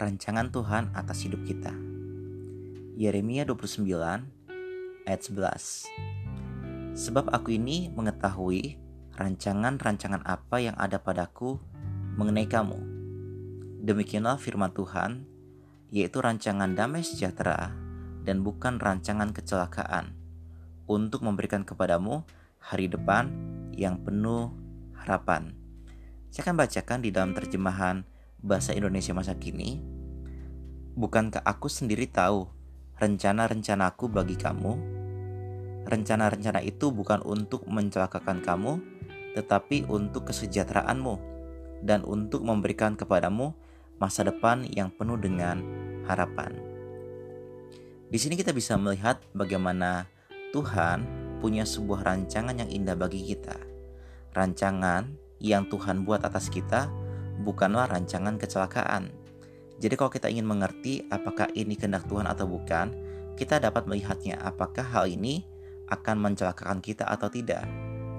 rancangan Tuhan atas hidup kita. Yeremia 29 ayat 11 Sebab aku ini mengetahui rancangan-rancangan apa yang ada padaku mengenai kamu. Demikianlah firman Tuhan, yaitu rancangan damai sejahtera dan bukan rancangan kecelakaan, untuk memberikan kepadamu hari depan yang penuh harapan. Saya akan bacakan di dalam terjemahan bahasa Indonesia masa kini. Bukankah aku sendiri tahu rencana-rencanaku bagi kamu? Rencana-rencana itu bukan untuk mencelakakan kamu, tetapi untuk kesejahteraanmu dan untuk memberikan kepadamu masa depan yang penuh dengan harapan. Di sini kita bisa melihat bagaimana Tuhan punya sebuah rancangan yang indah bagi kita. Rancangan yang Tuhan buat atas kita bukanlah rancangan kecelakaan. Jadi kalau kita ingin mengerti apakah ini kehendak Tuhan atau bukan, kita dapat melihatnya apakah hal ini akan mencelakakan kita atau tidak.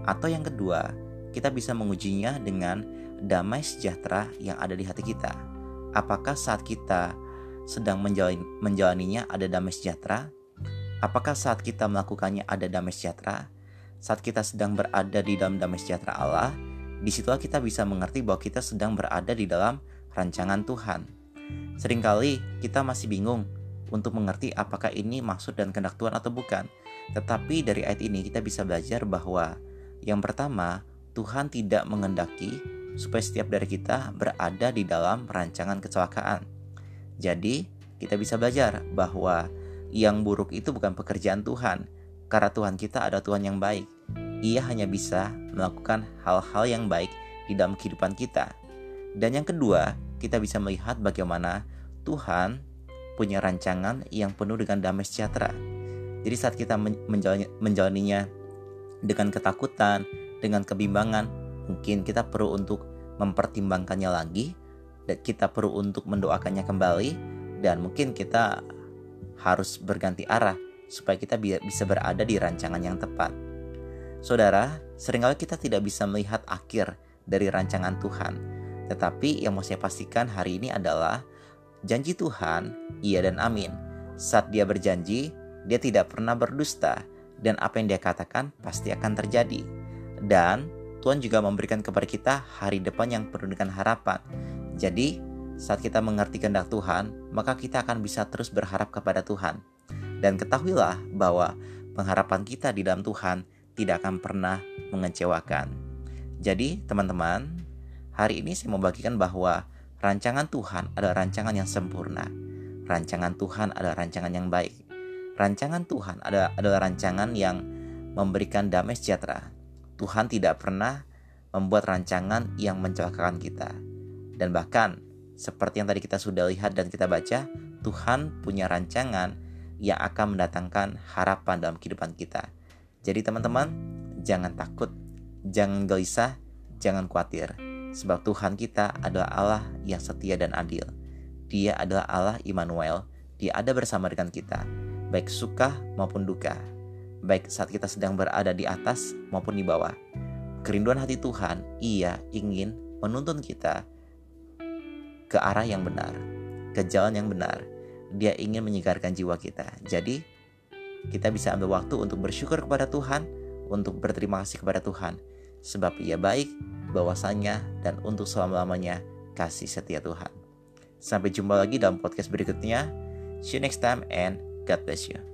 Atau yang kedua, kita bisa mengujinya dengan damai sejahtera yang ada di hati kita. Apakah saat kita sedang menjalani, menjalaninya ada damai sejahtera? Apakah saat kita melakukannya ada damai sejahtera? Saat kita sedang berada di dalam damai sejahtera Allah, di situlah kita bisa mengerti bahwa kita sedang berada di dalam rancangan Tuhan. Seringkali kita masih bingung untuk mengerti apakah ini maksud dan kehendak Tuhan atau bukan. Tetapi dari ayat ini kita bisa belajar bahwa yang pertama, Tuhan tidak mengendaki supaya setiap dari kita berada di dalam rancangan kecelakaan. Jadi, kita bisa belajar bahwa yang buruk itu bukan pekerjaan Tuhan, karena Tuhan kita adalah Tuhan yang baik ia hanya bisa melakukan hal-hal yang baik di dalam kehidupan kita. Dan yang kedua, kita bisa melihat bagaimana Tuhan punya rancangan yang penuh dengan damai sejahtera. Jadi saat kita menjalani, menjalaninya dengan ketakutan, dengan kebimbangan, mungkin kita perlu untuk mempertimbangkannya lagi, dan kita perlu untuk mendoakannya kembali, dan mungkin kita harus berganti arah supaya kita bisa berada di rancangan yang tepat. Saudara, sering kali kita tidak bisa melihat akhir dari rancangan Tuhan. Tetapi yang mau saya pastikan hari ini adalah janji Tuhan, iya dan amin. Saat dia berjanji, dia tidak pernah berdusta dan apa yang dia katakan pasti akan terjadi. Dan Tuhan juga memberikan kepada kita hari depan yang penuh dengan harapan. Jadi, saat kita mengerti kehendak Tuhan, maka kita akan bisa terus berharap kepada Tuhan. Dan ketahuilah bahwa pengharapan kita di dalam Tuhan tidak akan pernah mengecewakan. Jadi, teman-teman, hari ini saya mau bagikan bahwa rancangan Tuhan adalah rancangan yang sempurna. Rancangan Tuhan adalah rancangan yang baik. Rancangan Tuhan adalah, adalah rancangan yang memberikan damai sejahtera. Tuhan tidak pernah membuat rancangan yang mencelakakan kita. Dan bahkan, seperti yang tadi kita sudah lihat dan kita baca, Tuhan punya rancangan yang akan mendatangkan harapan dalam kehidupan kita. Jadi teman-teman, jangan takut, jangan gelisah, jangan khawatir. Sebab Tuhan kita adalah Allah yang setia dan adil. Dia adalah Allah Immanuel. Dia ada bersama dengan kita, baik suka maupun duka. Baik saat kita sedang berada di atas maupun di bawah. Kerinduan hati Tuhan, ia ingin menuntun kita ke arah yang benar, ke jalan yang benar. Dia ingin menyegarkan jiwa kita. Jadi, kita bisa ambil waktu untuk bersyukur kepada Tuhan, untuk berterima kasih kepada Tuhan, sebab Ia baik, bahwasanya dan untuk selama-lamanya kasih setia Tuhan. Sampai jumpa lagi dalam podcast berikutnya. See you next time and God bless you.